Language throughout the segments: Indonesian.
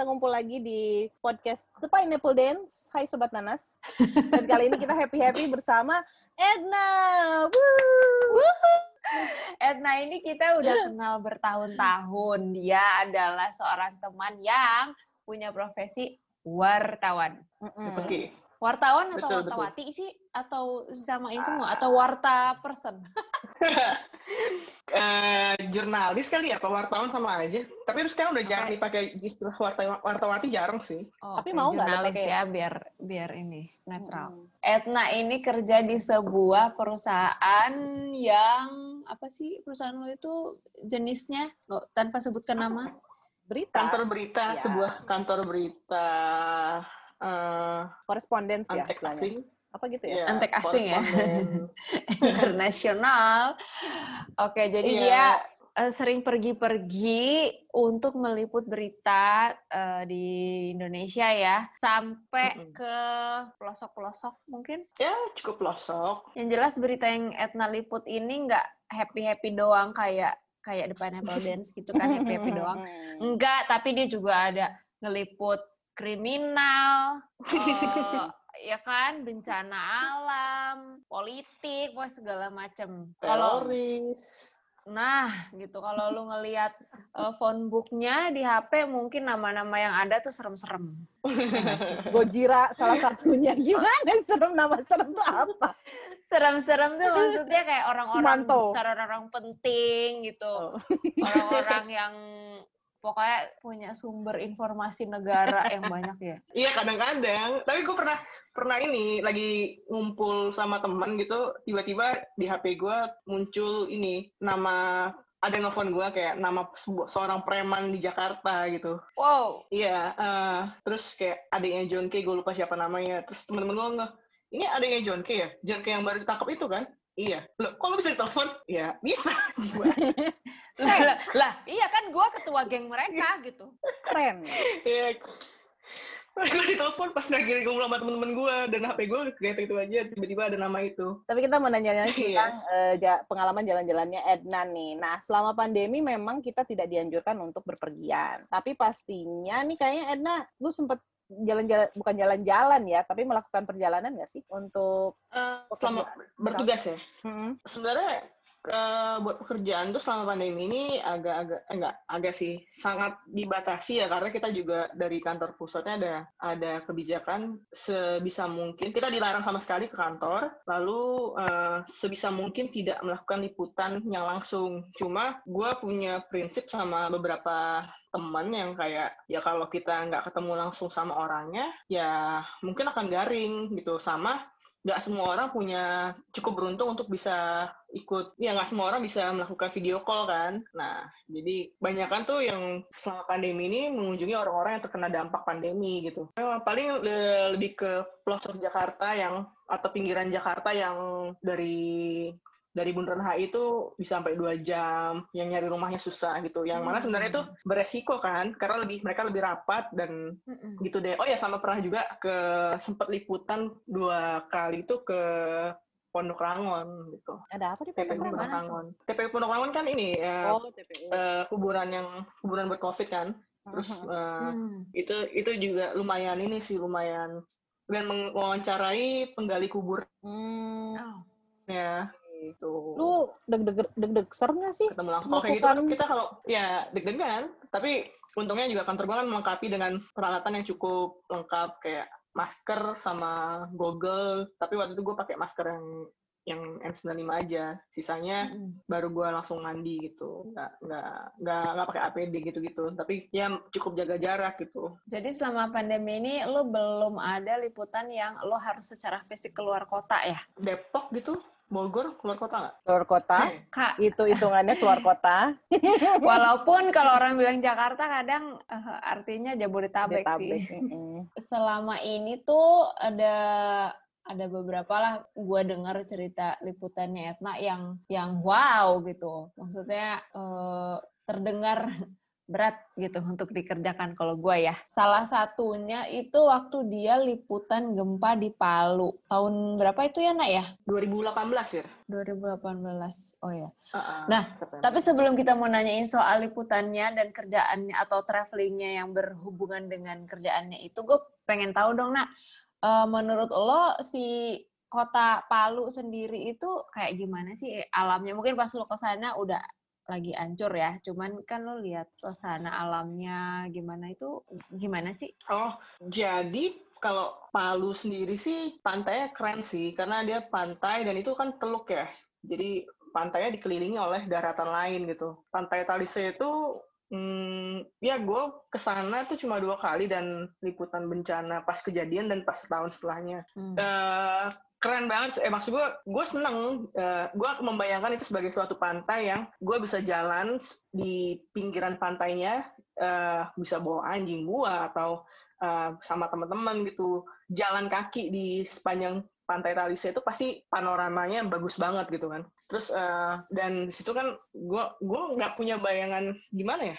kita ngumpul lagi di podcast The Pineapple Dance. Hai Sobat Nanas. Dan kali ini kita happy-happy bersama Edna. Woo! Edna ini kita udah kenal bertahun-tahun. Dia adalah seorang teman yang punya profesi wartawan. Mm-mm. Oke. Wartawan atau Betul, wartawati sih? Atau samain semua? Atau warta person? Eh, jurnalis kali ya, apa wartawan sama aja. Tapi sekarang udah jarang dipakai istilah warta- wartawati jarang sih. Oh, Tapi mau nggak jurnalis pakai- ya biar biar ini netral. Mm. Edna ini kerja di sebuah perusahaan yang apa sih perusahaan lo itu jenisnya nggak tanpa sebutkan nama? Berita. Kantor berita, Iya. sebuah kantor berita eh Korespondensi ya antek istilahnya. Apa gitu ya? Iya, Antek asing ya? internasional. Oke, jadi Iya. dia eh, sering pergi-pergi untuk meliput berita eh, di Indonesia ya, sampai Mm-mm. ke pelosok-pelosok mungkin. Ya, cukup pelosok. Yang jelas berita yang Etna liput ini nggak happy-happy doang kayak kayak The Pineapple Dance gitu kan happy-happy doang. Enggak, tapi dia juga ada ngeliput kriminal, eh, ya kan, bencana alam, politik, wah segala. Kalau Teroris. nah gitu, kalau lu ngelihat eh, phone booknya di HP mungkin nama-nama yang ada tuh serem-serem. Gojira salah satunya. Gimana serem nama serem tuh apa? Serem-serem tuh maksudnya kayak orang-orang besar, orang-orang penting gitu. Oh. Orang-orang yang pokoknya punya sumber informasi negara yang banyak ya. Iya kadang-kadang. Tapi gue pernah pernah ini lagi ngumpul sama teman gitu, tiba-tiba di HP gue muncul ini nama ada nelfon gue kayak nama seorang preman di Jakarta gitu. Wow, Iya, eh, terus kayak adiknya John K, gue lupa siapa namanya. Terus temen-temen gue nge, ini adiknya John K ya? John K yang baru ditangkap itu kan? Iya. Loh, kok lu bisa ditelepon? Ya, bisa. Lah, lah, lah, iya kan gue ketua geng mereka gitu. Keren. Iya. gue ditelepon pas lagi ngobrol sama temen-temen gue dan HP gue kayak itu aja tiba-tiba ada nama itu. Tapi kita mau nanya-nanya Iya. tentang eh, ja- pengalaman jalan-jalannya Edna nih. Nah, selama pandemi memang kita tidak dianjurkan untuk berpergian. Tapi pastinya nih kayaknya Edna, lu sempet jalan-jalan, bukan jalan-jalan ya, tapi melakukan perjalanan nggak sih untuk Eh, selama bertugas ya. Hmm. Sebenarnya eh, buat pekerjaan tuh selama pandemi ini agak-agak eh, enggak agak sih sangat dibatasi ya karena kita juga dari kantor pusatnya ada ada kebijakan sebisa mungkin kita dilarang sama sekali ke kantor lalu eh, sebisa mungkin tidak melakukan liputan yang langsung cuma gue punya prinsip sama beberapa teman yang kayak ya kalau kita nggak ketemu langsung sama orangnya ya mungkin akan garing gitu. Sama nggak semua orang punya cukup beruntung untuk bisa ikut ya nggak semua orang bisa melakukan video call kan. Nah jadi banyakan tuh yang selama pandemi ini mengunjungi orang-orang yang terkena dampak pandemi gitu. Paling le- lebih ke pelosok Jakarta yang atau pinggiran Jakarta yang dari dari Bundaran HI itu bisa sampai dua jam, yang nyari rumahnya susah gitu. Yang mana sebenarnya itu beresiko kan, karena lebih mereka lebih rapat dan Mm-mm. gitu deh. Oh ya sama pernah juga ke sempat liputan dua kali itu ke Pondok Rangon gitu. ada apa di TPU Pondok Rangon? Rangon. TPU Pondok Rangon kan ini ya Oh, TPU. eh, kuburan yang kuburan buat Covid kan. Terus eh, Hmm. itu itu juga lumayan ini sih lumayan dan mewawancarai penggali kubur Hmm. Oh. ya gitu. Lu deg-deg deg-deg ser nggak sih? ketemu langsung. Kalau kayak gitu kan kita kalau ya deg-degan, tapi untungnya juga kantor gue kan melengkapi dengan peralatan yang cukup lengkap kayak masker sama goggle. Tapi waktu itu gue pakai masker yang yang N95 aja. Sisanya Mm-mm. baru gue langsung mandi gitu. Nggak nggak nggak nggak pakai APD gitu-gitu. Tapi ya cukup jaga jarak gitu. Jadi selama pandemi ini lo belum ada liputan yang lo harus secara fisik keluar kota ya? Depok gitu, Bogor keluar kota nggak? Keluar kota? Eh, Kak, Itu hitungannya keluar kota. walaupun kalau orang bilang Jakarta kadang eh, artinya Jabodetabek, Detabek. sih. Selama ini tuh ada ada beberapa lah gue dengar cerita liputannya Etna yang yang wow gitu. Maksudnya eh, terdengar berat gitu untuk dikerjakan kalau gue ya. Salah satunya itu waktu dia liputan gempa di Palu. Tahun berapa itu ya, Nak ya? 2018, ya? 2018. Oh ya. Uh-uh, nah, September. tapi sebelum kita mau nanyain soal liputannya dan kerjaannya atau travelingnya yang berhubungan dengan kerjaannya itu, gue pengen tahu dong, Nak. Uh, menurut lo si kota Palu sendiri itu kayak gimana sih alamnya? Mungkin pas lo ke sana udah lagi ancur ya. Cuman kan lo lihat suasana alamnya gimana itu gimana sih? Oh, jadi kalau Palu sendiri sih pantainya keren sih karena dia pantai dan itu kan teluk ya. Jadi pantainya dikelilingi oleh daratan lain gitu. Pantai Talise itu Hmm, ya gue ke sana tuh cuma dua kali dan liputan bencana pas kejadian dan pas setahun setelahnya. Hmm. Uh, keren banget. Eh maksud gue, gue seneng. Uh, gue membayangkan itu sebagai suatu pantai yang gue bisa jalan di pinggiran pantainya, uh, bisa bawa anjing gue atau uh, sama teman-teman gitu, jalan kaki di sepanjang pantai Talise itu pasti panoramanya bagus banget gitu kan. Terus uh, dan situ kan gue gue nggak punya bayangan gimana ya,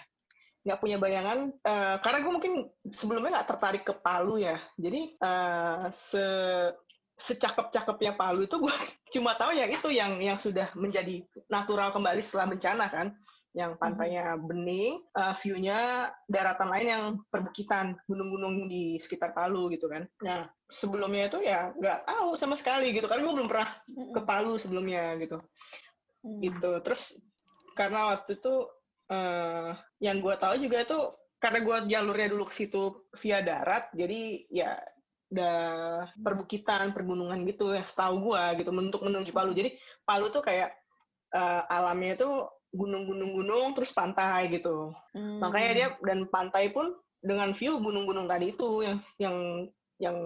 nggak punya bayangan uh, karena gue mungkin sebelumnya nggak tertarik ke Palu ya. Jadi uh, se secakep-cakepnya Palu itu gue cuma tahu yang itu yang yang sudah menjadi natural kembali setelah bencana kan yang pantainya bening, uh, view-nya daratan lain yang perbukitan, gunung-gunung di sekitar Palu gitu kan. Nah, sebelumnya itu ya nggak tahu sama sekali gitu, karena gue belum pernah ke Palu sebelumnya gitu. Hmm. Gitu. Terus karena waktu itu uh, yang gue tahu juga itu karena gue jalurnya dulu ke situ via darat, jadi ya udah perbukitan, pergunungan gitu ya setahu gue gitu untuk menuju Palu. Jadi Palu tuh kayak uh, alamnya itu gunung-gunung-gunung terus pantai gitu. Hmm. Makanya dia dan pantai pun dengan view gunung-gunung tadi itu yang yang yang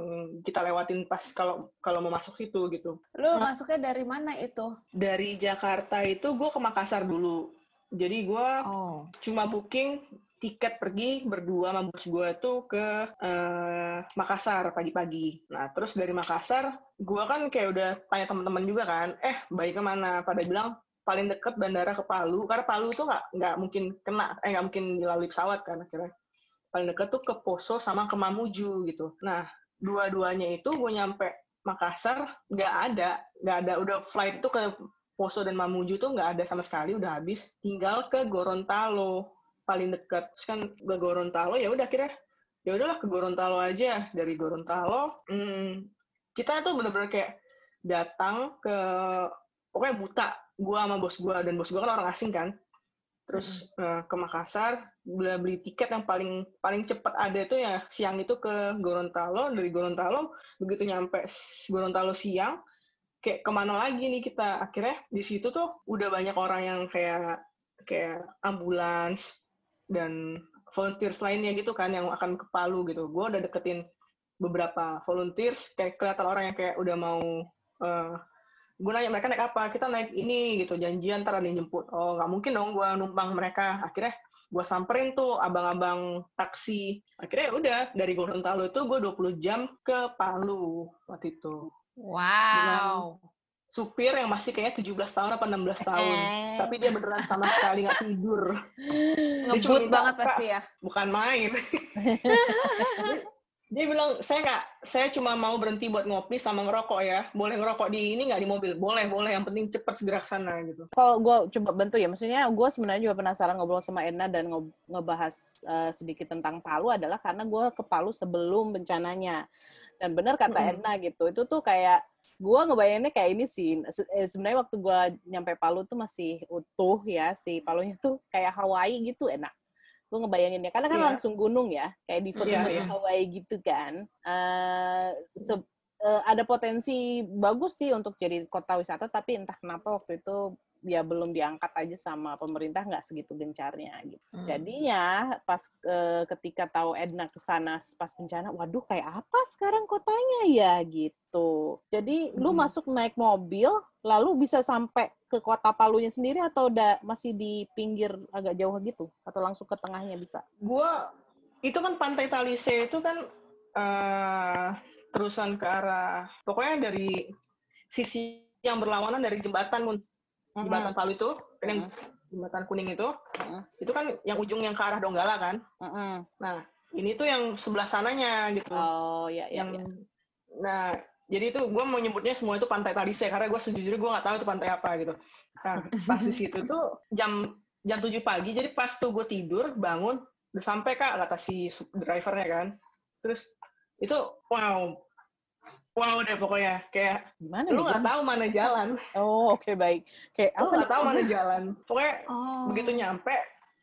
kita lewatin pas kalau kalau mau masuk situ gitu. Lu nah, masuknya dari mana itu? Dari Jakarta itu gue ke Makassar dulu. Jadi gue oh. cuma booking tiket pergi berdua sama bos gue tuh ke uh, Makassar pagi-pagi. Nah terus dari Makassar gue kan kayak udah tanya teman-teman juga kan, eh baik ke mana? Pada bilang paling deket bandara ke Palu. Karena Palu tuh nggak nggak mungkin kena eh nggak mungkin dilalui pesawat kan akhirnya. Paling deket tuh ke Poso sama ke Mamuju gitu. Nah dua-duanya itu gue nyampe Makassar nggak ada nggak ada. Udah flight itu ke Poso dan Mamuju tuh nggak ada sama sekali udah habis. Tinggal ke Gorontalo paling deket terus kan ke Gorontalo ya udah kira ya udahlah ke Gorontalo aja. Dari Gorontalo hmm, kita tuh bener-bener kayak datang ke pokoknya buta gue sama bos gue dan bos gue kan orang asing kan. Terus hmm. uh, ke Makassar beli, beli tiket yang paling paling cepat ada itu ya siang itu ke Gorontalo. Dari Gorontalo begitu nyampe Gorontalo siang kayak ke mana lagi nih kita? Akhirnya di situ tuh udah banyak orang yang kayak kayak ambulans dan volunteers lainnya gitu kan yang akan ke Palu gitu. Gue udah deketin beberapa volunteers kayak kelihatan orang yang kayak udah mau uh, gue nanya mereka naik apa? Kita naik ini gitu. Janjian ntar ada yang jemput. Oh nggak mungkin dong gue numpang mereka. Akhirnya gue samperin tuh abang-abang taksi. Akhirnya ya udah dari Gorontalo itu gue 20 jam ke Palu waktu itu. Wow. Dengan supir yang masih kayaknya 17 tahun apa 16 tahun. Eh. tapi dia beneran sama sekali nggak tidur. Ngebut banget pasti ya. bukan main. Dia bilang saya nggak saya cuma mau berhenti buat ngopi sama ngerokok ya. Boleh ngerokok di ini nggak di mobil? Boleh boleh. Yang penting cepat segera ke sana gitu. Kalau gue coba bantu ya maksudnya gue sebenarnya juga penasaran ngobrol sama Edna dan ngebahas uh, sedikit tentang Palu adalah karena gue ke Palu sebelum bencananya. Dan benar kata hmm. Edna gitu itu tuh kayak gue ngebayanginnya kayak ini sih eh, sebenarnya waktu gue nyampe Palu tuh masih utuh ya si Palunya tuh kayak Hawaii gitu enak gue ngebayanginnya karena kan yeah. langsung gunung ya kayak di foto yeah, yeah. Hawaii gitu kan uh, uh, ada potensi bagus sih untuk jadi kota wisata tapi entah kenapa waktu itu ya belum diangkat aja sama pemerintah nggak segitu gencarnya gitu. Hmm. Jadinya pas e, ketika tahu Edna ke sana pas bencana, waduh kayak apa sekarang kotanya ya gitu. Jadi hmm. lu masuk naik mobil lalu bisa sampai ke kota Palunya sendiri atau udah masih di pinggir agak jauh gitu atau langsung ke tengahnya bisa? Gua itu kan pantai Talise itu kan uh, terusan ke arah pokoknya dari sisi yang berlawanan dari jembatan jembatan Palu itu kan yang jembatan kuning itu, itu kan yang ujung yang ke arah Donggala kan. Heeh. Nah, ini tuh yang sebelah sananya gitu. Oh, ya, ya, yang ya. nah jadi itu gue mau nyebutnya semua itu pantai Talise karena gue sejujurnya gue nggak tahu itu pantai apa gitu nah pas di situ tuh jam jam 7 pagi jadi pas tuh gue tidur bangun udah sampai kak kata si drivernya kan terus itu wow wow deh pokoknya kayak Gimana lu nggak tahu mana jalan. Oh, oke baik. Kayak lu nggak tahu mana jalan. Pokoknya Oh. begitu nyampe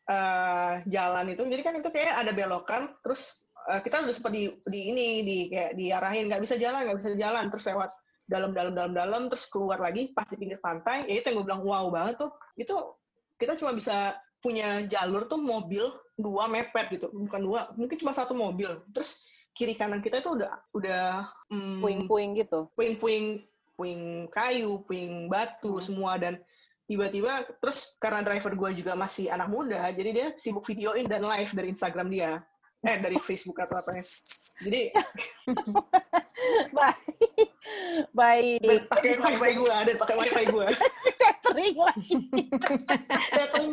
eh, jalan itu jadi kan itu kayak ada belokan terus eh, kita udah sempat di, di ini di kayak diarahin nggak bisa jalan nggak bisa jalan. Terus lewat dalam dalam dalam dalam terus keluar lagi pas di pinggir pantai ya itu yang gue bilang wow banget tuh. Itu kita cuma bisa punya jalur tuh mobil dua mepet gitu bukan dua mungkin cuma satu mobil. Terus kiri kanan kita itu udah udah mm, Puing-puing gitu. puing-puing puing kayu, puing batu Hmm. semua dan tiba-tiba terus karena driver gue juga masih anak muda, jadi dia sibuk videoin dan live dari Instagram dia, eh dari Facebook atau apa ya. Jadi Baik. Baik. dan pakai wifi gue, dan pakai wifi gue. Catering lagi. Datang,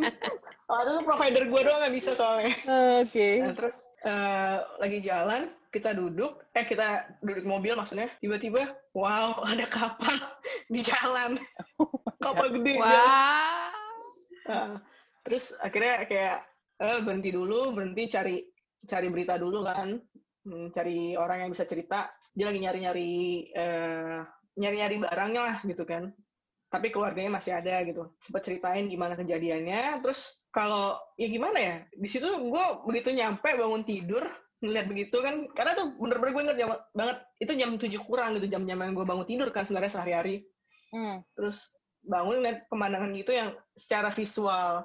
oh, itu provider gue doang nggak bisa soalnya. Oke. Nah, terus eh, lagi jalan, kita duduk, eh kita duduk mobil maksudnya, tiba-tiba, wow ada kapal di jalan, kapal gede. Wah. Nah, terus akhirnya kayak eh, berhenti dulu, berhenti cari cari berita dulu kan, Hmm, cari orang yang bisa cerita. Dia lagi nyari-nyari eh, nyari-nyari barangnya lah gitu kan. Tapi keluarganya masih ada gitu. Sempat ceritain gimana kejadiannya. Terus kalau ya gimana ya? Di situ gue begitu nyampe bangun tidur ngeliat begitu kan karena tuh bener-bener gue inget jam- banget itu jam 7 kurang gitu jam-jam yang gue bangun tidur kan sebenarnya sehari-hari Hmm. terus bangun lihat pemandangan gitu yang secara visual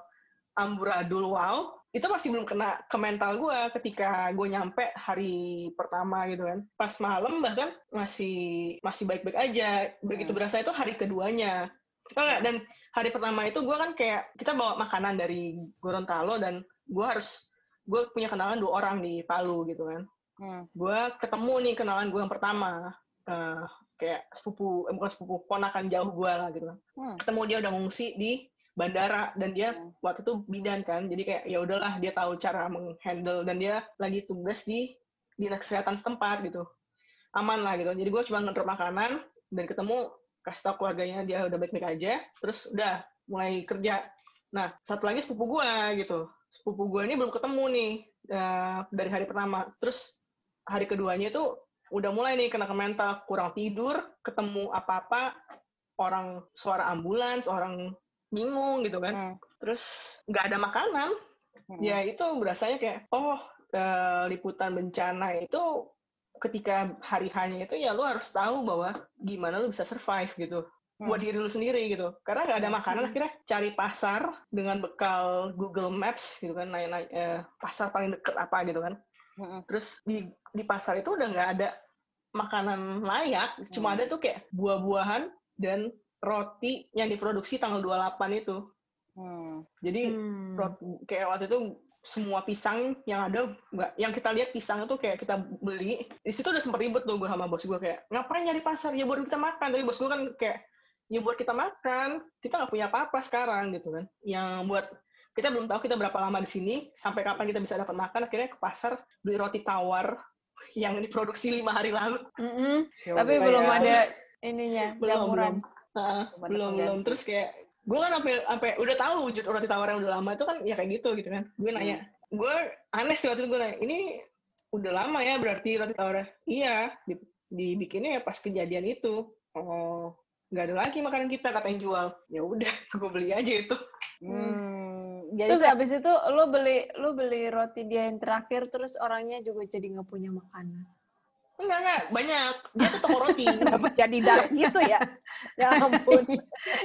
amburadul wow itu masih belum kena ke mental gue ketika gue nyampe hari pertama gitu kan pas malam bahkan masih masih baik-baik aja begitu Hmm. berasa itu hari keduanya nggak? dan hari pertama itu gue kan kayak kita bawa makanan dari Gorontalo dan gue harus gue punya kenalan dua orang di Palu gitu kan. Hmm. gue ketemu nih kenalan gue yang pertama. Eh, kayak sepupu eh, bukan sepupu ponakan jauh gue lah gitu kan. Hmm. ketemu dia udah ngungsi di bandara dan dia Hmm. waktu itu bidan kan. Jadi kayak ya udahlah dia tahu cara menghandle dan dia lagi tugas di dinas kesehatan setempat gitu. Aman lah gitu. Jadi gue cuma ngedrop makanan dan ketemu kasih tau keluarganya dia udah baik-baik aja. Terus udah mulai kerja. Nah satu lagi sepupu gue gitu sepupu gue ini belum ketemu nih eh, dari hari pertama terus hari keduanya itu udah mulai nih kena ke mental kurang tidur ketemu apa-apa orang suara ambulans orang bingung gitu kan Hmm. terus nggak ada makanan Hmm. ya itu berasanya kayak oh eh, liputan bencana itu ketika hari hanya itu ya lu harus tahu bahwa gimana lu bisa survive gitu. Buat diri lu sendiri gitu karena nggak ada makanan Hmm. akhirnya cari pasar dengan bekal Google Maps gitu kan naik-naik eh, pasar paling deket apa gitu kan Hmm. terus di di pasar itu udah nggak ada makanan layak cuma ada tuh kayak buah-buahan dan roti yang diproduksi tanggal 28 itu Hmm. jadi Hmm. rot- kayak waktu itu semua pisang yang ada nggak yang kita lihat pisang itu kayak kita beli di situ udah sempat ribet tuh gue sama bos gue kayak ngapain nyari pasar ya buat kita makan tapi bos gue kan kayak ya buat kita makan kita nggak punya apa-apa sekarang gitu kan. Yang buat kita belum tahu kita berapa lama di sini sampai kapan kita bisa dapat makan akhirnya ke pasar beli roti tawar yang diproduksi lima hari lalu. Mm-mm. Ya Tapi belum ya. ada ininya belum jamuran. belum. Ah, Belum belum terus kayak gue kan sampai sampai udah tahu wujud roti tawar yang udah lama itu kan ya kayak gitu gitu kan. Gue nanya gue aneh sih waktu itu gue nanya ini udah lama ya berarti roti tawarnya iya di, dibikinnya ya pas kejadian itu. Oh nggak ada lagi makanan kita kata yang jual ya udah gue beli aja itu Hmm. Jadi Terus saya- habis itu lu beli lu beli roti dia yang terakhir terus orangnya juga jadi nggak punya makanan. enggak enggak banyak dia tuh toko roti kenapa jadi dark gitu ya? Ya ampun.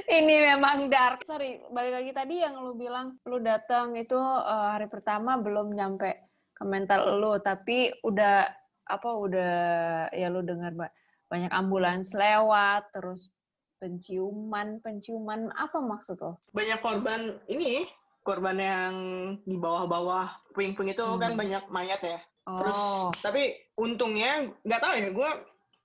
Ini memang dark. Sorry, balik lagi tadi yang lu bilang lu datang itu eh, hari pertama belum nyampe ke mental lu, tapi udah apa udah ya lu dengar ba- banyak ambulans lewat, terus penciuman, penciuman apa maksud lo? banyak korban ini korban yang di bawah-bawah puing-puing itu kan Hmm. banyak mayat ya. Terus Oh, tapi untungnya nggak tahu ya gue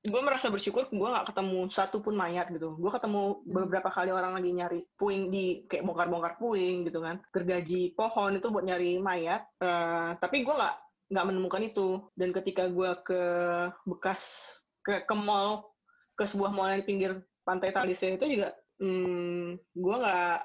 gue merasa bersyukur gue nggak ketemu satu pun mayat gitu. Gue ketemu beberapa kali orang lagi nyari puing di kayak bongkar-bongkar puing gitu kan. Gergaji pohon itu buat nyari mayat uh, tapi gue nggak nggak menemukan itu. Dan ketika gue ke bekas ke ke mall ke sebuah mall yang di pinggir pantai Talise itu juga hmm, gue nggak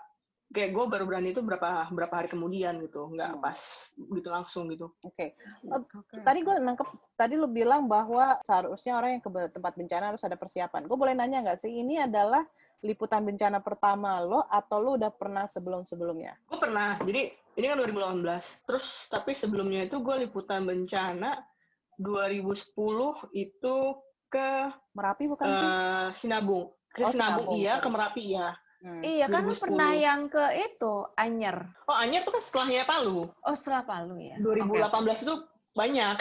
kayak gue baru berani itu berapa berapa hari kemudian gitu nggak Hmm. pas gitu langsung gitu Oke. Oh, Tadi gue nangkep, tadi lu bilang bahwa seharusnya orang yang ke tempat bencana harus ada persiapan. Gue boleh nanya nggak sih, ini adalah liputan bencana pertama lo atau lo udah pernah sebelum-sebelumnya? gue pernah jadi ini kan 2018 terus tapi sebelumnya itu gue liputan bencana 2010 itu ke Merapi bukan sih? eh, Sinabung ke Oh, iya ke Merapi iya Hmm. Iya kan lu 2010. pernah yang ke itu Anyer. oh Anyer tuh kan setelahnya Palu Oh setelah Palu ya. 2018 itu banyak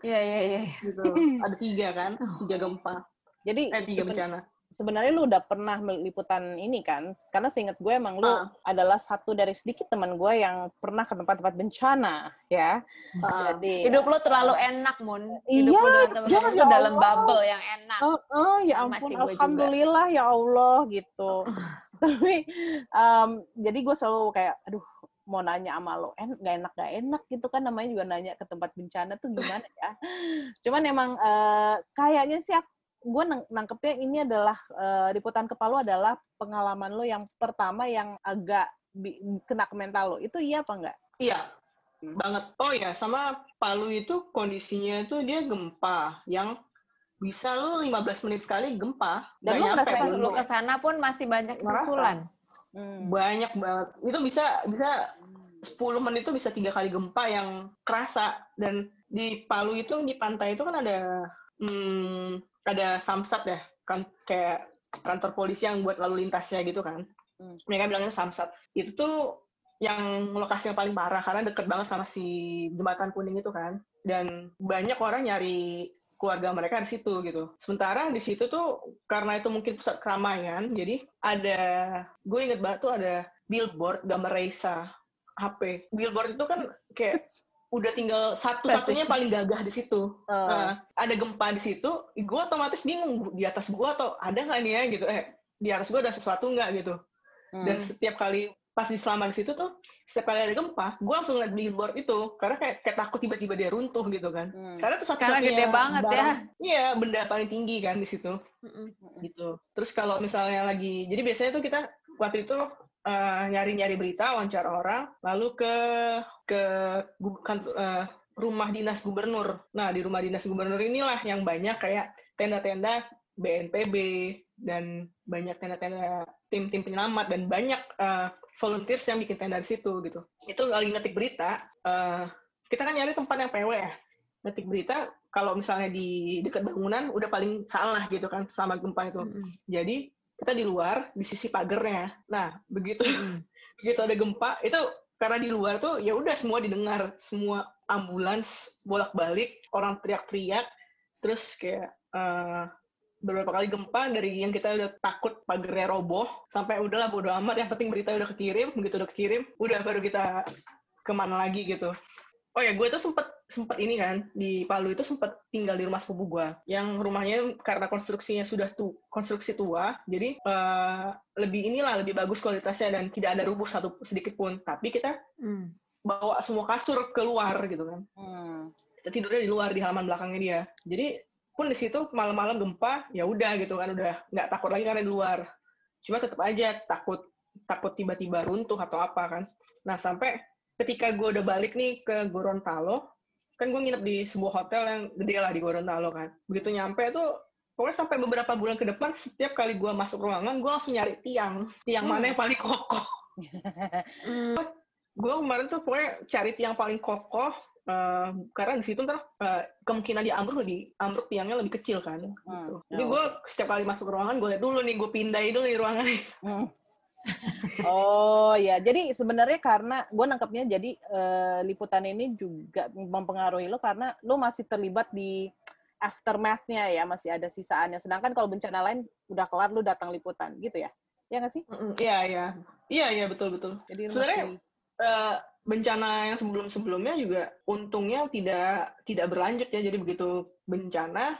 Iya iya iya. gitu ada tiga kan tiga gempa Jadi eh tiga bencana sebenarnya lu udah pernah meliputan ini kan? Karena seingat gue emang lu Ah. adalah satu dari sedikit teman gue yang pernah ke tempat-tempat bencana, ya. Ah. Jadi Hidup lu terlalu enak, Mun. Iya, Hidup lu dengan teman-teman ya lu dalam bubble yang enak. Oh, oh, ya ampun, sih gue juga. alhamdulillah ya Allah gitu. Tapi em, jadi gue selalu kayak, aduh, mau nanya sama lo, en gak enak gak enak gitu kan namanya juga nanya ke tempat bencana tuh gimana ya. Cuman emang eh, kayaknya sih gue nangkepnya ini adalah eh, liputan ke Palu adalah pengalaman lo yang pertama yang agak bi- kena ke mental lo. Itu iya apa enggak? iya Hmm. banget oh ya sama Palu itu kondisinya itu dia gempa yang bisa lu 15 menit sekali gempa Dan lu nyampe ngerasain Pas lu ke sana pun masih banyak susulan. Hmm. banyak banget itu bisa bisa 10 menit itu bisa tiga kali gempa yang kerasa dan di Palu itu di pantai itu kan ada hmm, ada samsat ya kan kayak kantor polisi yang buat lalu lintasnya gitu kan Hmm. mereka bilangnya samsat itu tuh yang lokasi yang paling parah karena deket banget sama si jembatan kuning itu kan dan banyak orang nyari keluarga mereka di situ gitu. Sementara di situ tuh karena itu mungkin pusat keramaian, jadi ada gue inget banget tuh ada billboard gambar Raisa HP. Billboard itu kan kayak udah tinggal satu-satunya yang paling gagah di situ. Eh, Nah, ada gempa di situ, gue otomatis bingung di atas gue atau ada nggak nih ya gitu. Eh di atas gue ada sesuatu nggak gitu. Dan hmm. setiap kali pas di selama di situ tuh, setiap kali ada gempa, gue langsung liat billboard itu karena kayak, kayak takut tiba-tiba dia runtuh gitu kan. Hmm. Karena Karena satu-satunya gede banget ya. barang- Iya, benda paling tinggi kan di situ Mm-mm. gitu. Terus kalau misalnya lagi, jadi biasanya tuh kita waktu itu eh, nyari-nyari berita, wawancara orang, lalu ke ke kantor, eh, rumah dinas gubernur. Nah di rumah dinas gubernur inilah yang banyak kayak tenda-tenda BNPB dan banyak tenda-tenda tim-tim penyelamat dan banyak eh, volunteers yang bikin tenda di situ gitu. Itu lagi ngetik berita, eh, kita kan nyari tempat yang PW ya. Ngetik berita kalau misalnya di dekat bangunan udah paling salah gitu kan sama gempa itu. Mm-mm. Jadi kita di luar di sisi pagernya. Nah begitu. Begitu ada gempa itu karena di luar tuh ya udah semua didengar. Semua ambulans bolak-balik orang teriak-teriak. Terus kayak eh, beberapa kali gempa dari yang kita udah takut pagernya roboh sampai udahlah bodo amat. Yang penting berita udah kekirim begitu udah kekirim udah baru kita ke mana lagi gitu oh ya gue tuh sempet sempet ini kan di Palu itu sempet tinggal di rumah sepupu gue. Yang rumahnya karena konstruksinya sudah tu konstruksi tua jadi eh, lebih inilah lebih bagus kualitasnya dan tidak ada rubuh satu sedikit pun. Tapi kita Mm. bawa semua kasur keluar gitu kan. Hmm. kita tidurnya di luar di halaman belakangnya dia. Jadi pun di situ malam-malam gempa ya udah gitu kan udah nggak takut lagi karena di luar. Cuma tetap aja takut takut tiba-tiba runtuh atau apa kan. Nah sampai ketika gue udah balik nih ke Gorontalo kan gue nginep di sebuah hotel yang gede lah di Gorontalo kan begitu nyampe tuh pokoknya sampai beberapa bulan ke depan setiap kali gue masuk ruangan gue langsung nyari tiang tiang mana yang paling kokoh Mm. gue kemarin tuh pokoknya cari tiang paling kokoh eh, karena di situ ntar eh, kemungkinan di ambruk lebih ambruk tiangnya lebih kecil kan gitu. Hmm. jadi gue setiap kali masuk ruangan gue lihat dulu nih gue pindahin dulu di ruangan Hmm. Oh ya, jadi sebenarnya karena gue nangkepnya jadi eh, liputan ini juga mempengaruhi lo karena lo masih terlibat di aftermath-nya ya, masih ada sisaannya. Sedangkan kalau bencana lain udah kelar lo datang liputan, gitu ya? Ya nggak sih? Iya iya iya iya betul betul Jadi Sebenarnya- masih Eh, bencana yang sebelum sebelumnya juga untungnya tidak tidak berlanjut ya jadi begitu bencana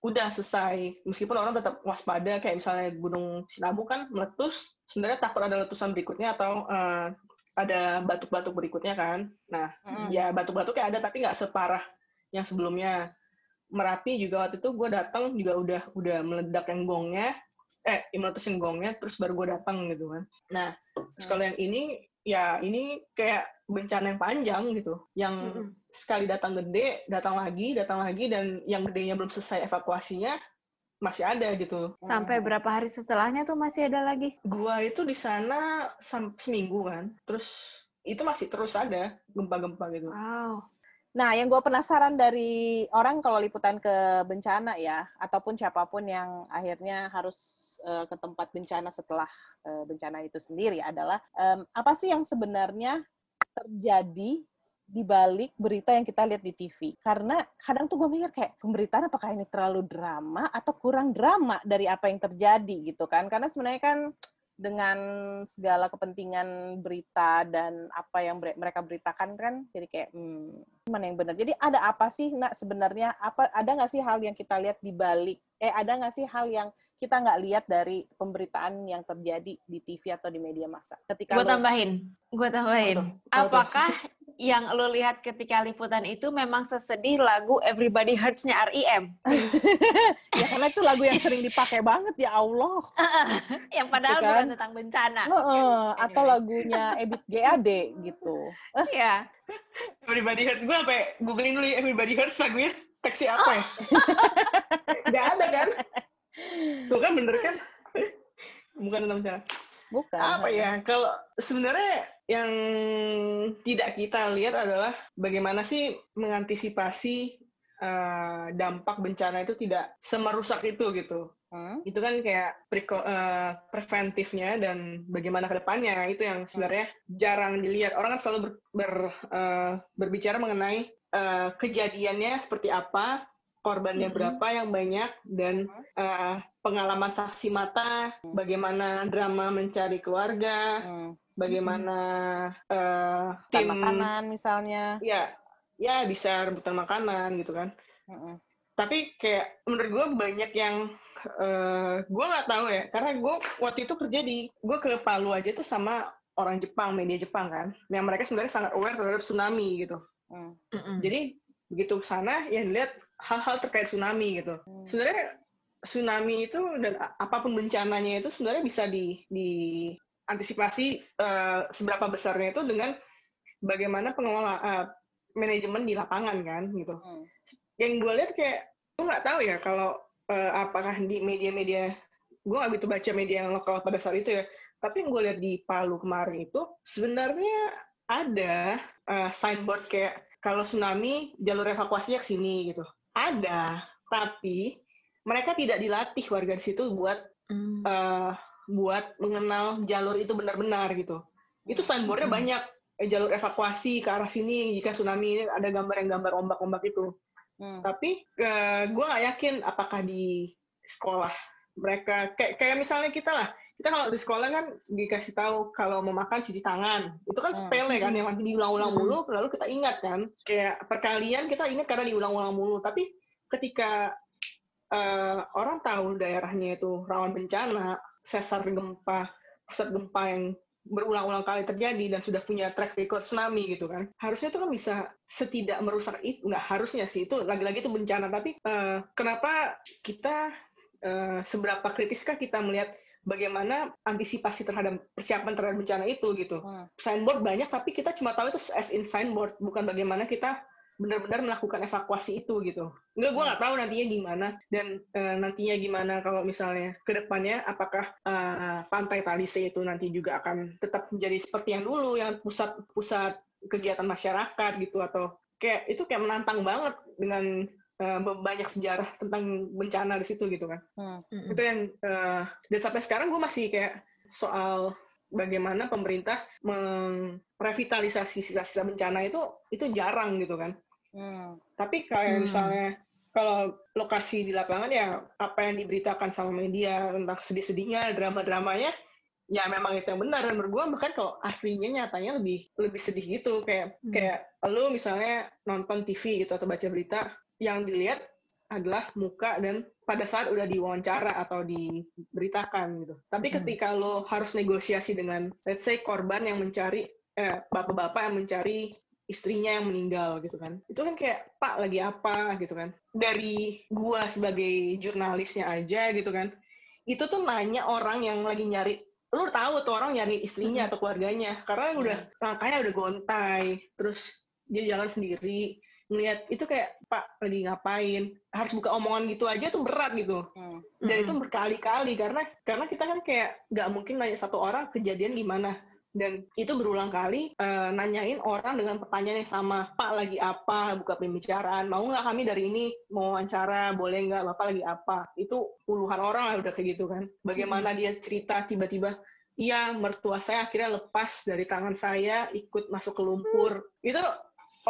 udah selesai meskipun orang tetap waspada kayak misalnya gunung Sinabung kan meletus sebenarnya takut ada letusan berikutnya atau uh, ada batuk-batuk berikutnya kan nah mm. ya batuk-batuknya ada tapi nggak separah yang sebelumnya Merapi juga waktu itu gue datang juga udah udah meledak yang gongnya eh meletusin gongnya terus baru gue datang gitu kan nah mm. kalau yang ini ya ini kayak bencana yang panjang gitu yang mm sekali datang gede datang lagi datang lagi dan yang gedenya belum selesai evakuasinya masih ada gitu. Sampai hmm. berapa hari setelahnya tuh masih ada lagi? Gua itu di sana seminggu kan terus itu masih terus ada gempa-gempa gitu. Wow. Nah, yang gue penasaran dari orang kalau liputan ke bencana ya, ataupun siapa pun yang akhirnya harus uh, ke tempat bencana setelah uh, bencana itu sendiri adalah um, apa sih yang sebenarnya terjadi di balik berita yang kita lihat di TV. Karena kadang tuh gue mikir kayak pemberitaan apakah ini terlalu drama atau kurang drama dari apa yang terjadi gitu kan. Karena sebenarnya kan dengan segala kepentingan berita dan apa yang mereka beritakan kan jadi kayak hmm, mana yang benar jadi ada apa sih nak sebenarnya apa ada nggak sih hal yang kita lihat di balik eh ada nggak sih hal yang kita nggak lihat dari pemberitaan yang terjadi di TV atau di media massa. Ketika gue tambahin, gue tambahin. Apakah yang lo lihat ketika liputan itu memang sesedih lagu Everybody Hurts-nya R.E.M? ya karena itu lagu yang sering dipakai banget ya Allah. yang padahal kan? bukan tentang bencana. Uh, uh, atau lagunya Ebit GAD gitu. Iya. Everybody Hurts. Gue sampai googling dulu ya Everybody Hurts lagunya. Teksi apa ya? Gak ada kan? Tuh kan bener kan? Bukan tentang cara. Bukan. Apa ya? Kalau sebenarnya yang tidak kita lihat adalah bagaimana sih mengantisipasi uh, dampak bencana itu tidak semerusak itu gitu. Hmm? Itu kan kayak preko, uh, preventifnya dan bagaimana ke depannya itu yang sebenarnya jarang dilihat. Orang kan selalu ber, ber, uh, berbicara mengenai uh, kejadiannya seperti apa, korbannya mm -hmm. berapa yang banyak dan uh, pengalaman saksi mata, mm. bagaimana drama mencari keluarga, mm. bagaimana uh, tim makanan misalnya. Ya, ya bisa rebutan makanan gitu kan. Mm -hmm. Tapi kayak menurut gue banyak yang uh, gue nggak tahu ya, karena gue waktu itu kerja di gue ke Palu aja tuh sama orang Jepang, media Jepang kan, yang mereka sebenarnya sangat aware terhadap tsunami gitu. Mm. Jadi begitu ke sana, yang lihat hal-hal terkait tsunami gitu. Hmm. Sebenarnya tsunami itu dan apa pun bencananya itu sebenarnya bisa di, di antisipasi uh, seberapa besarnya itu dengan bagaimana pengelola uh, manajemen di lapangan kan gitu. Hmm. Yang gue lihat kayak gue nggak tahu ya kalau uh, apakah di media-media gue nggak begitu baca media yang lokal pada saat itu ya. Tapi yang gue lihat di Palu kemarin itu sebenarnya ada uh, signboard kayak kalau tsunami jalur evakuasinya ke sini gitu ada, tapi mereka tidak dilatih warga di situ buat mm. uh, buat mengenal jalur itu benar-benar gitu. Itu signboardnya mm. banyak eh, jalur evakuasi ke arah sini jika tsunami ada gambar yang gambar ombak-ombak itu. Mm. Tapi uh, gue nggak yakin apakah di sekolah mereka kayak kayak misalnya kita lah kita kalau di sekolah kan dikasih tahu kalau mau makan cuci tangan itu kan hmm. sepele kan yang nanti diulang-ulang hmm. mulu lalu kita ingat kan kayak perkalian kita ingat karena diulang-ulang mulu tapi ketika uh, orang tahu daerahnya itu rawan bencana sesar gempa pusat gempa yang berulang-ulang kali terjadi dan sudah punya track record tsunami gitu kan harusnya itu kan bisa setidak merusak itu nggak harusnya sih itu lagi-lagi itu bencana tapi uh, kenapa kita uh, seberapa kritiskah kita melihat bagaimana antisipasi terhadap persiapan terhadap bencana itu gitu. Hmm. Signboard banyak tapi kita cuma tahu itu as in signboard bukan bagaimana kita benar-benar melakukan evakuasi itu gitu. Enggak, gue nggak tahu nantinya gimana dan e, nantinya gimana kalau misalnya ke depannya apakah e, pantai Talise itu nanti juga akan tetap menjadi seperti yang dulu yang pusat pusat kegiatan masyarakat gitu atau kayak itu kayak menantang banget dengan uh, banyak sejarah tentang bencana di situ gitu kan. Hmm. Itu yang uh, dan sampai sekarang gue masih kayak soal bagaimana pemerintah merevitalisasi sisa-sisa bencana itu itu jarang gitu kan. Hmm. Tapi kayak hmm. misalnya kalau lokasi di lapangan ya apa yang diberitakan sama media tentang sedih-sedihnya, drama-dramanya ya memang itu yang benar dan menurut gue bahkan kalau aslinya nyatanya lebih lebih sedih gitu kayak hmm. kayak lu misalnya nonton TV gitu atau baca berita yang dilihat adalah muka dan pada saat udah diwawancara atau diberitakan gitu. Tapi ketika lo harus negosiasi dengan let's say korban yang mencari eh, bapak-bapak yang mencari istrinya yang meninggal gitu kan. Itu kan kayak Pak lagi apa gitu kan. Dari gua sebagai jurnalisnya aja gitu kan. Itu tuh nanya orang yang lagi nyari lu tahu tuh orang nyari istrinya atau keluarganya karena udah langkahnya udah gontai terus dia jalan sendiri ngelihat itu kayak Pak lagi ngapain harus buka omongan gitu aja tuh berat gitu Hmm. dan itu berkali-kali karena karena kita kan kayak nggak mungkin nanya satu orang kejadian gimana dan itu berulang kali eh, nanyain orang dengan pertanyaan yang sama Pak lagi apa? Buka pembicaraan. Mau nggak kami dari ini? Mau wawancara? Boleh nggak? Bapak lagi apa? Itu puluhan orang lah udah kayak gitu kan. Bagaimana dia cerita tiba-tiba iya mertua saya akhirnya lepas dari tangan saya ikut masuk ke lumpur. Itu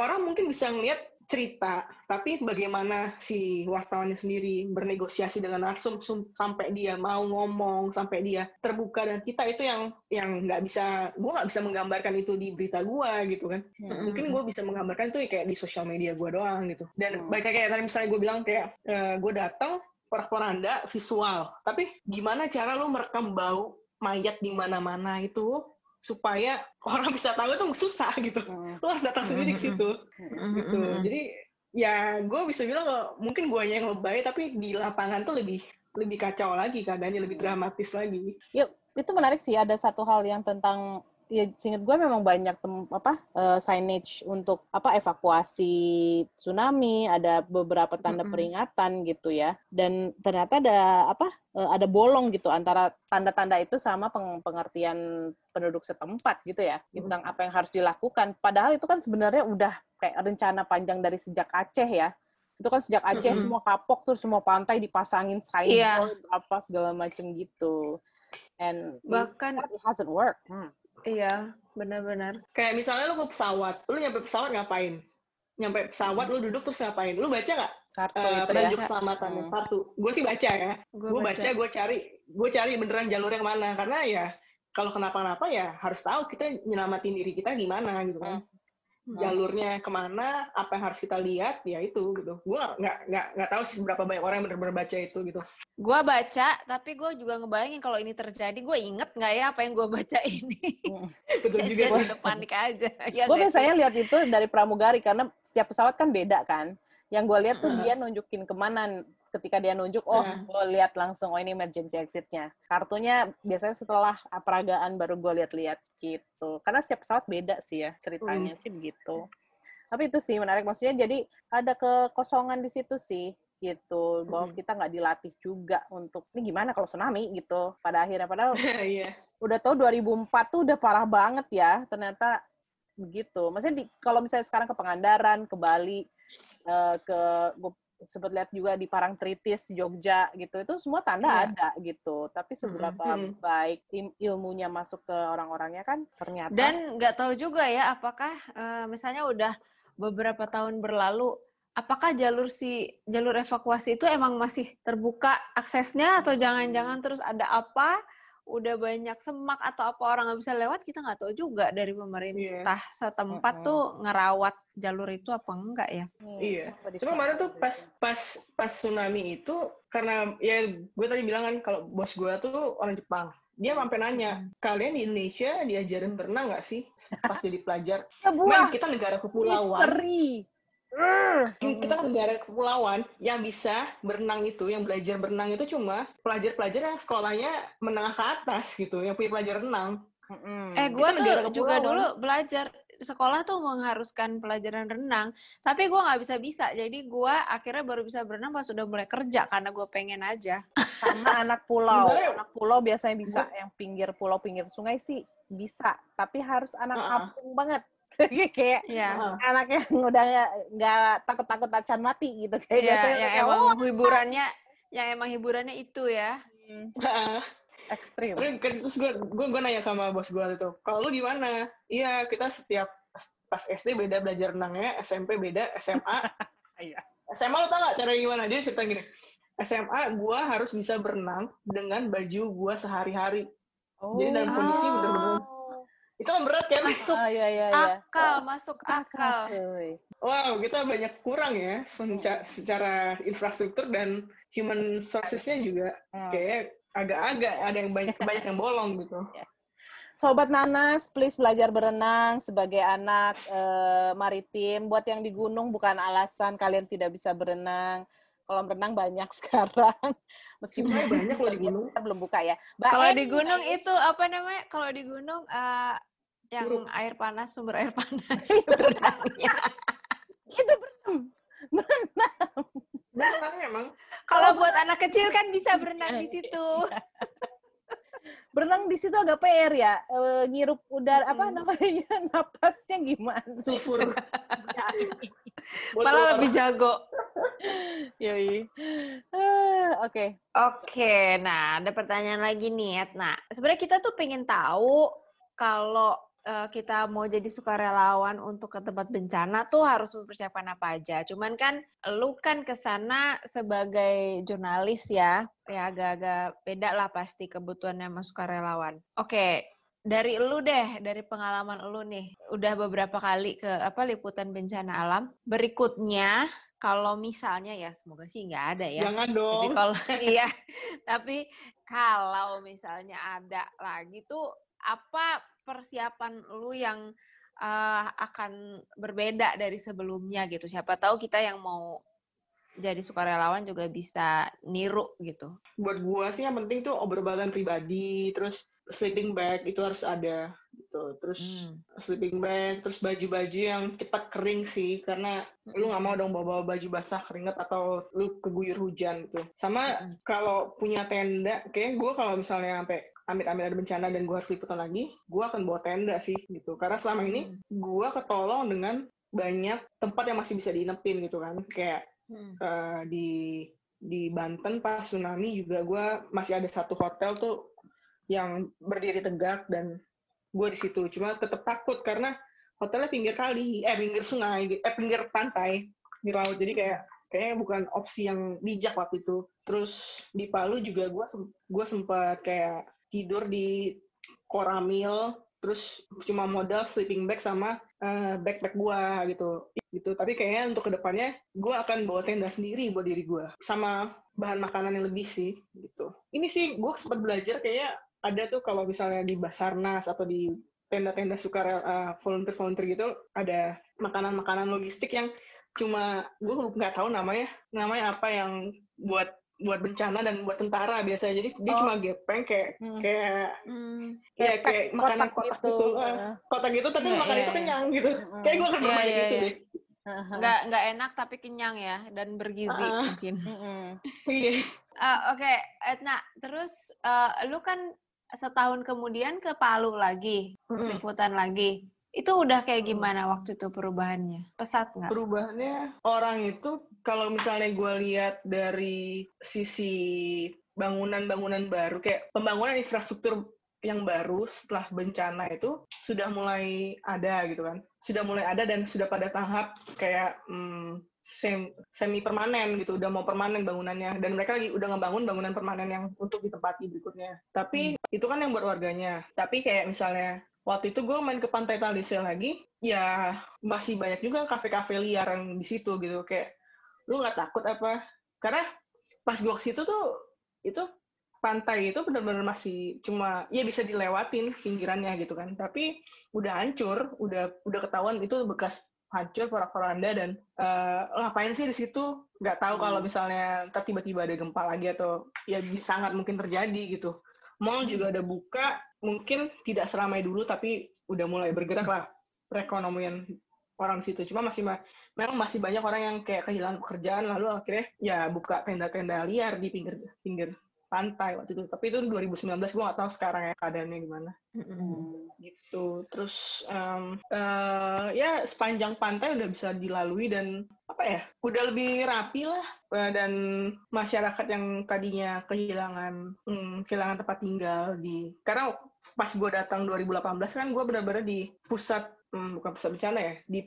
orang mungkin bisa ngeliat cerita, tapi bagaimana si wartawannya sendiri bernegosiasi dengan narsum sum- sampai dia mau ngomong, sampai dia terbuka dan kita itu yang yang nggak bisa, gue nggak bisa menggambarkan itu di berita gue gitu kan. Hmm. Mungkin gue bisa menggambarkan itu kayak di sosial media gue doang gitu. Dan Hmm. baik kayak tadi misalnya gue bilang kayak gue datang porak-poranda visual, tapi gimana cara lu merekam bau mayat di mana-mana itu supaya orang bisa tahu itu susah gitu. Hmm. lo harus datang sendiri ke situ. Gitu. Jadi ya gue bisa bilang kalau mungkin guanya yang lebay tapi di lapangan tuh lebih lebih kacau lagi keadaannya lebih dramatis lagi. Itu menarik sih. Ada satu hal yang tentang ya seingat gue memang banyak tem, apa eh, signage untuk apa evakuasi tsunami ada beberapa tanda peringatan gitu ya dan ternyata ada apa eh, ada bolong gitu antara tanda-tanda itu sama peng- pengertian penduduk setempat gitu ya tentang apa yang harus dilakukan padahal itu kan sebenarnya udah kayak rencana panjang dari sejak Aceh ya itu kan sejak Aceh Mm-mm. semua kapok terus semua pantai dipasangin signboard Iya. apa segala macam gitu and Bahkan it hasn't worked. Hmm. Iya, benar-benar. kayak misalnya lu ke pesawat lu nyampe pesawat ngapain? Nyampe pesawat lu duduk terus ngapain? Lu baca nggak? Kartu eh, itu Baca. keselamatannya Hmm. kartu. Gue sih baca ya. Gue gue baca. gue cari gue cari beneran jalurnya ke mana karena ya kalau kenapa-napa ya harus tahu kita nyelamatin diri kita gimana gitu kan. Hmm. Jalurnya ke mana apa yang harus kita lihat ya itu gitu gue nggak nggak nggak nggak tahu sih berapa banyak orang yang benar-benar baca itu gitu Gue baca, tapi gue juga ngebayangin kalau ini terjadi, gue inget nggak ya apa yang gue baca ini? betul juga Jadi sih udah panik aja. Ya Gue biasanya lihat itu dari pramugari karena setiap pesawat kan beda kan. Yang gue lihat tuh Hmm. dia nunjukin ke mana. Ketika dia nunjuk, oh Hmm. gue lihat langsung, oh ini emergency exit-nya. Kartunya biasanya setelah peragaan baru gue lihat-lihat gitu. Karena setiap pesawat beda sih ya ceritanya sih begitu. Tapi itu sih menarik. Maksudnya jadi ada kekosongan di situ sih gitu bahwa Mm. kita nggak dilatih juga untuk ini gimana kalau tsunami gitu pada akhirnya padahal iya udah tahu 2004 tuh udah parah banget ya ternyata begitu maksudnya di, kalau misalnya sekarang ke Pangandaran ke Bali eh, ke gue sempat lihat juga di Parangtritis di Jogja gitu itu semua tanda Iya. ada gitu tapi seberapa Mm-mm. baik im- ilmunya masuk ke orang-orangnya kan ternyata Dan nggak tahu juga ya apakah eh, misalnya udah beberapa tahun berlalu, apakah jalur si jalur evakuasi itu emang masih terbuka aksesnya atau jangan-jangan terus ada apa? Udah banyak semak atau apa orang nggak bisa lewat kita nggak tahu juga dari pemerintah setempat Mm-mm. tuh ngerawat jalur itu apa enggak ya? Iya. sempat Cuma kemarin tuh pas pas pas tsunami itu karena ya gue tadi bilang kan kalau bos gue tuh orang Jepang. Dia sampai nanya, kalian di Indonesia diajarin berenang nggak sih pas jadi pelajar? Men, sebuah kita negara kepulauan. misteri. Kita kan negara kepulauan yang bisa berenang itu, yang belajar berenang itu cuma pelajar-pelajar yang sekolahnya menengah ke atas gitu, yang punya pelajar renang. Mm-mm. Eh, gue Kita negara tuh juga kepulauan. dulu belajar sekolah tuh mengharuskan pelajaran renang, tapi gue nggak bisa bisa. Jadi gue akhirnya baru bisa berenang pas sudah mulai kerja karena gue pengen aja. sama anak pulau anak pulau biasanya bisa yang pinggir pulau pinggir sungai sih bisa tapi harus anak Uh-uh. kampung banget kayak Ya, Heeh. anak yang udah nggak- nggak takut takut acan mati gitu kayak Iya, biasanya yang kayak, emang "Oh, hiburannya, yang emang hiburannya itu ya. hmm, Heeh. ekstrim Terus kan- terus gue gue gue nanya sama bos gue itu, kalau lu gimana? Iya kita setiap pas SD beda belajar renangnya, SMP beda, SMA. Iya. SMA lu tau gak cara gimana? Dia cerita gini, SMA gue harus bisa berenang dengan baju gue sehari-hari. oh. Jadi dalam kondisi Oh. bener-bener itu kan berat kan masuk Ah, iya, iya, iya. akal, masuk akal. Cuy. wow kita banyak kurang ya senca- secara infrastruktur dan human sources-nya juga Hmm. kayak agak-agak ada yang banyak banyak yang bolong gitu Sobat Nanas, please belajar berenang sebagai anak eh, maritim. Buat yang di gunung bukan alasan kalian tidak bisa berenang. Kolam renang banyak sekarang. Meskipun banyak loh di gunung. kita belum buka ya. Kalau di gunung itu apa namanya? Kalau di gunung eh, yang Curug. air panas, sumber air panas. Itu berenangnya. itu berenang. berenang emang Kalau buat anak kecil kan bisa berenang di situ. Berenang di situ agak PR ya. Eh, ngirup udara apa Mm-mm. namanya? Napasnya gimana? sulfur Malah lebih jago. Yoi. Ah, Oke. Oke, nah ada pertanyaan lagi nih, Etna. Sebenarnya kita tuh pengen tahu kalau kita mau jadi sukarelawan untuk ke tempat bencana tuh harus mempersiapkan apa aja. Cuman kan lu kan ke sana sebagai jurnalis ya, ya agak-agak beda lah pasti kebutuhannya sama sukarelawan. Oke, dari lu deh, dari pengalaman lu nih, udah beberapa kali ke apa liputan bencana alam. Berikutnya, kalau misalnya ya semoga sih nggak ada ya. jangan Tapi dong kalau iya, tapi kalau misalnya ada lagi tuh apa persiapan lu yang eh, akan berbeda dari sebelumnya gitu? Siapa tahu kita yang mau jadi sukarelawan juga bisa niru gitu. buat gua sih yang penting tuh obrolan pribadi terus sleeping bag itu harus ada gitu terus Hmm. sleeping bag terus baju-baju yang cepat kering sih karena lu nggak mau dong bawa baju basah keringet atau lu keguyur hujan gitu sama Mm-mm. kalau punya tenda kayak gue kalau misalnya sampai amit-amit ada bencana dan gue harus liputan lagi gue akan bawa tenda sih gitu. Karena selama ini Hmm. gue ketolong dengan banyak tempat yang masih bisa diinepin gitu kan. Kayak Hmm. eh, di di Banten pas tsunami juga gue masih ada satu hotel tuh yang berdiri tegak dan gue di situ. Cuma tetap takut karena hotelnya pinggir kali eh pinggir sungai eh pinggir pantai di laut. Jadi kayak kayaknya bukan opsi yang bijak waktu itu. Terus di Palu juga gue gue sempat kayak tidur di koramil terus cuma modal sleeping bag sama eh, backpack gue gitu. Gitu. Tapi kayaknya untuk ke depannya gue akan bawa tenda sendiri buat diri gue sama bahan makanan yang lebih sih gitu. Ini sih gue sempat belajar kayak ada tuh kalau misalnya di Basarnas atau di tenda-tenda sukarela uh, volunteer-volunteer gitu ada makanan-makanan logistik yang cuma gue nggak tahu namanya namanya apa yang buat buat bencana dan buat tentara biasanya jadi dia Oh. cuma gepeng kayak Hmm. kayak Hmm. ya Kayak makanan kotak kotak gitu. gitu, Heeh. kotak gitu tapi Iya, makan iya, itu iya. kenyang gitu Mm-mm. kayak gue akan Iya, bermain iya, gitu iya. deh Heeh. Nggak nggak enak tapi kenyang ya dan bergizi Ah. mungkin. Iya Eh, Oke, Etna, terus eh, lu kan setahun kemudian ke Palu lagi, liputan lagi. Itu udah kayak Hmm. gimana waktu itu perubahannya? Pesat nggak? perubahannya orang itu kalau misalnya gue lihat dari sisi bangunan-bangunan baru kayak pembangunan infrastruktur yang baru setelah bencana itu sudah mulai ada gitu kan sudah mulai ada dan sudah pada tahap kayak hmm, sem- semi permanen gitu udah mau permanen bangunannya dan mereka lagi udah ngebangun bangunan permanen yang untuk ditempati berikutnya tapi itu kan yang buat warganya tapi kayak misalnya waktu itu gue main ke pantai Talise lagi ya masih banyak juga kafe-kafe liar yang di situ gitu. Kayak lu nggak takut apa? Karena pas gue ke situ tuh itu pantai itu benar-benar masih cuma ya bisa dilewatin pinggirannya gitu kan. Tapi udah hancur udah udah ketahuan itu bekas hancur porak-poranda dan eh, ngapain sih di situ? Nggak tahu kalau misalnya ntar tiba-tiba ada gempa lagi atau ya sangat mungkin terjadi gitu mall juga udah buka mungkin tidak seramai dulu tapi udah mulai bergerak lah perekonomian orang situ. Cuma masih ma- memang masih banyak orang yang kayak kehilangan pekerjaan lalu akhirnya ya buka tenda-tenda liar di pinggir pinggir pantai waktu itu. Tapi itu 2019 gue nggak tahu sekarang ya keadaannya gimana. Gitu. Terus em, eh, ya sepanjang pantai udah bisa dilalui dan apa ya udah lebih rapi lah. Eh, dan masyarakat yang tadinya kehilangan hmm, kehilangan tempat tinggal di karena pas gue datang 2018 kan gue benar-benar di pusat hmm, bukan pusat bencana ya di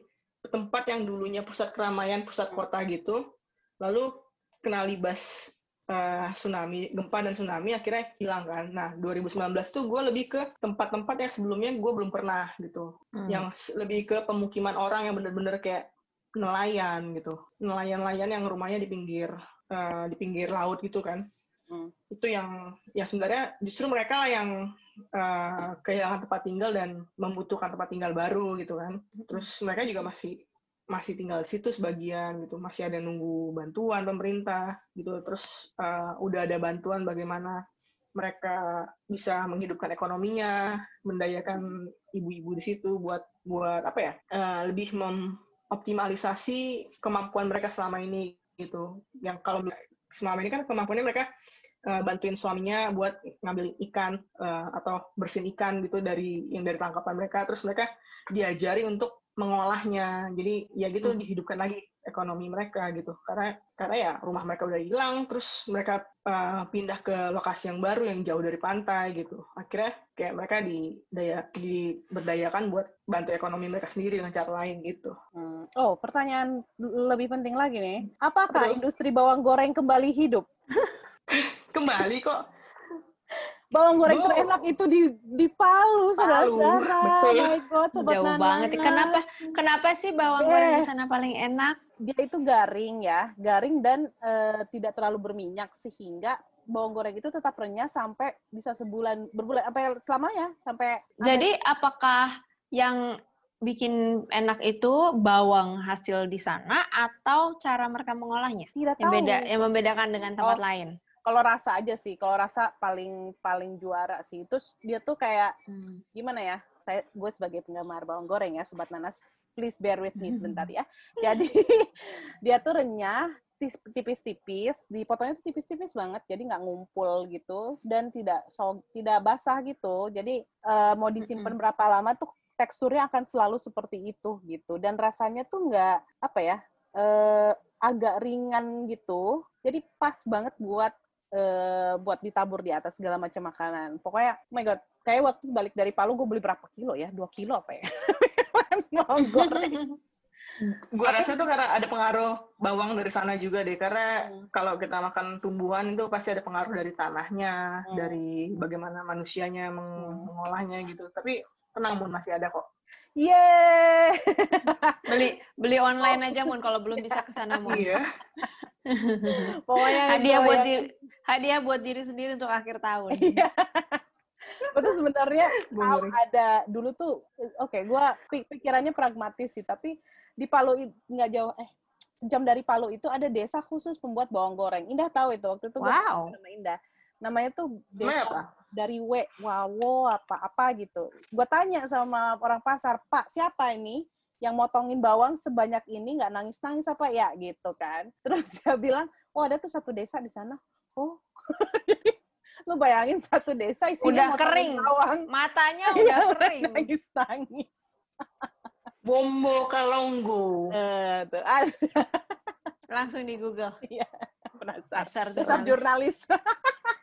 tempat yang dulunya pusat keramaian pusat kota gitu. Lalu kena libas uh, tsunami, gempa dan tsunami akhirnya hilang kan. Nah, 2019 tuh gue lebih ke tempat-tempat yang sebelumnya gue belum pernah gitu. Hmm. Yang lebih ke pemukiman orang yang bener-bener kayak nelayan gitu. Nelayan-nelayan yang rumahnya di pinggir uh, di pinggir laut gitu kan. Hmm. Itu yang ya sebenarnya justru mereka lah yang uh, kehilangan tempat tinggal dan membutuhkan tempat tinggal baru gitu kan. Terus mereka juga masih masih tinggal di situ sebagian gitu, masih ada nunggu bantuan pemerintah gitu. Terus uh, udah ada bantuan bagaimana mereka bisa menghidupkan ekonominya, mendayakan ibu-ibu di situ buat buat apa ya? Uh, lebih mengoptimalisasi kemampuan mereka selama ini gitu. Yang kalau selama ini kan kemampuannya mereka uh, bantuin suaminya buat ngambil ikan uh, atau bersihin ikan gitu dari yang dari tangkapan mereka terus mereka diajari untuk mengolahnya. Jadi ya gitu hmm. dihidupkan lagi ekonomi mereka gitu. Karena karena ya rumah mereka udah hilang terus mereka uh, pindah ke lokasi yang baru yang jauh dari pantai gitu. Akhirnya kayak mereka didaya diberdayakan buat bantu ekonomi mereka sendiri dengan cara lain gitu. Hmm. oh pertanyaan lebih penting lagi nih. Apakah Betul. industri bawang goreng kembali hidup? Kembali kok bawang goreng oh. terenak itu di di Palu, saudara-saudara. Oh my god, sobat Jauh Nana. banget. Kenapa kenapa sih bawang yes. goreng di sana paling enak? Dia itu garing ya, garing dan uh, tidak terlalu berminyak sehingga bawang goreng itu tetap renyah sampai bisa sebulan berbulan apa selamanya sampai Jadi sampai... apakah yang bikin enak itu bawang hasil di sana atau cara mereka mengolahnya? Tidak yang tahu. Beda, yang membedakan dengan tempat oh, lain kalau rasa aja sih kalau rasa paling paling juara sih terus dia tuh kayak hmm. gimana ya saya gue sebagai penggemar bawang goreng ya sobat nanas please bear with me sebentar ya. Jadi dia tuh renyah tipis-tipis dipotongnya tuh tipis-tipis banget jadi nggak ngumpul gitu dan tidak so tidak basah gitu. Jadi uh, mau disimpan berapa lama tuh teksturnya akan selalu seperti itu gitu dan rasanya tuh nggak apa ya uh, agak ringan gitu. Jadi pas banget buat uh, buat ditabur di atas segala macam makanan. Pokoknya, oh my god, kayak waktu balik dari Palu gue beli berapa kilo ya? Dua kilo apa ya? goreng. Gue rasa tuh karena ada pengaruh bawang dari sana juga deh. Karena hmm. kalau kita makan tumbuhan itu pasti ada pengaruh dari tanahnya, hmm. dari bagaimana manusianya meng hmm. mengolahnya gitu. Tapi tenang Mun, masih ada kok. Yeay! beli beli online aja Mun kalau belum bisa ke sana Mun. Iya. Pokoknya hadiah buat diri, hadiah buat diri sendiri untuk akhir tahun. Iya. Betul sebenarnya ada dulu tuh oke okay, gue pikirannya pragmatis sih tapi di Palu nggak jauh eh jam dari Palu itu ada desa khusus pembuat bawang goreng. Indah tahu itu waktu itu wow. nama Indah. Namanya tuh desa apa? Dari W Wawo apa apa gitu. Gue tanya sama orang pasar, Pak siapa ini? yang motongin bawang sebanyak ini nggak nangis-nangis apa ya gitu kan. Terus dia bilang, oh ada tuh satu desa di sana. Oh, lu bayangin satu desa isinya udah kering bawang. matanya udah iya, kering nangis nangis bombo kalonggo uh, tuh langsung di Google iya penasaran dasar jurnalis, jurnalis.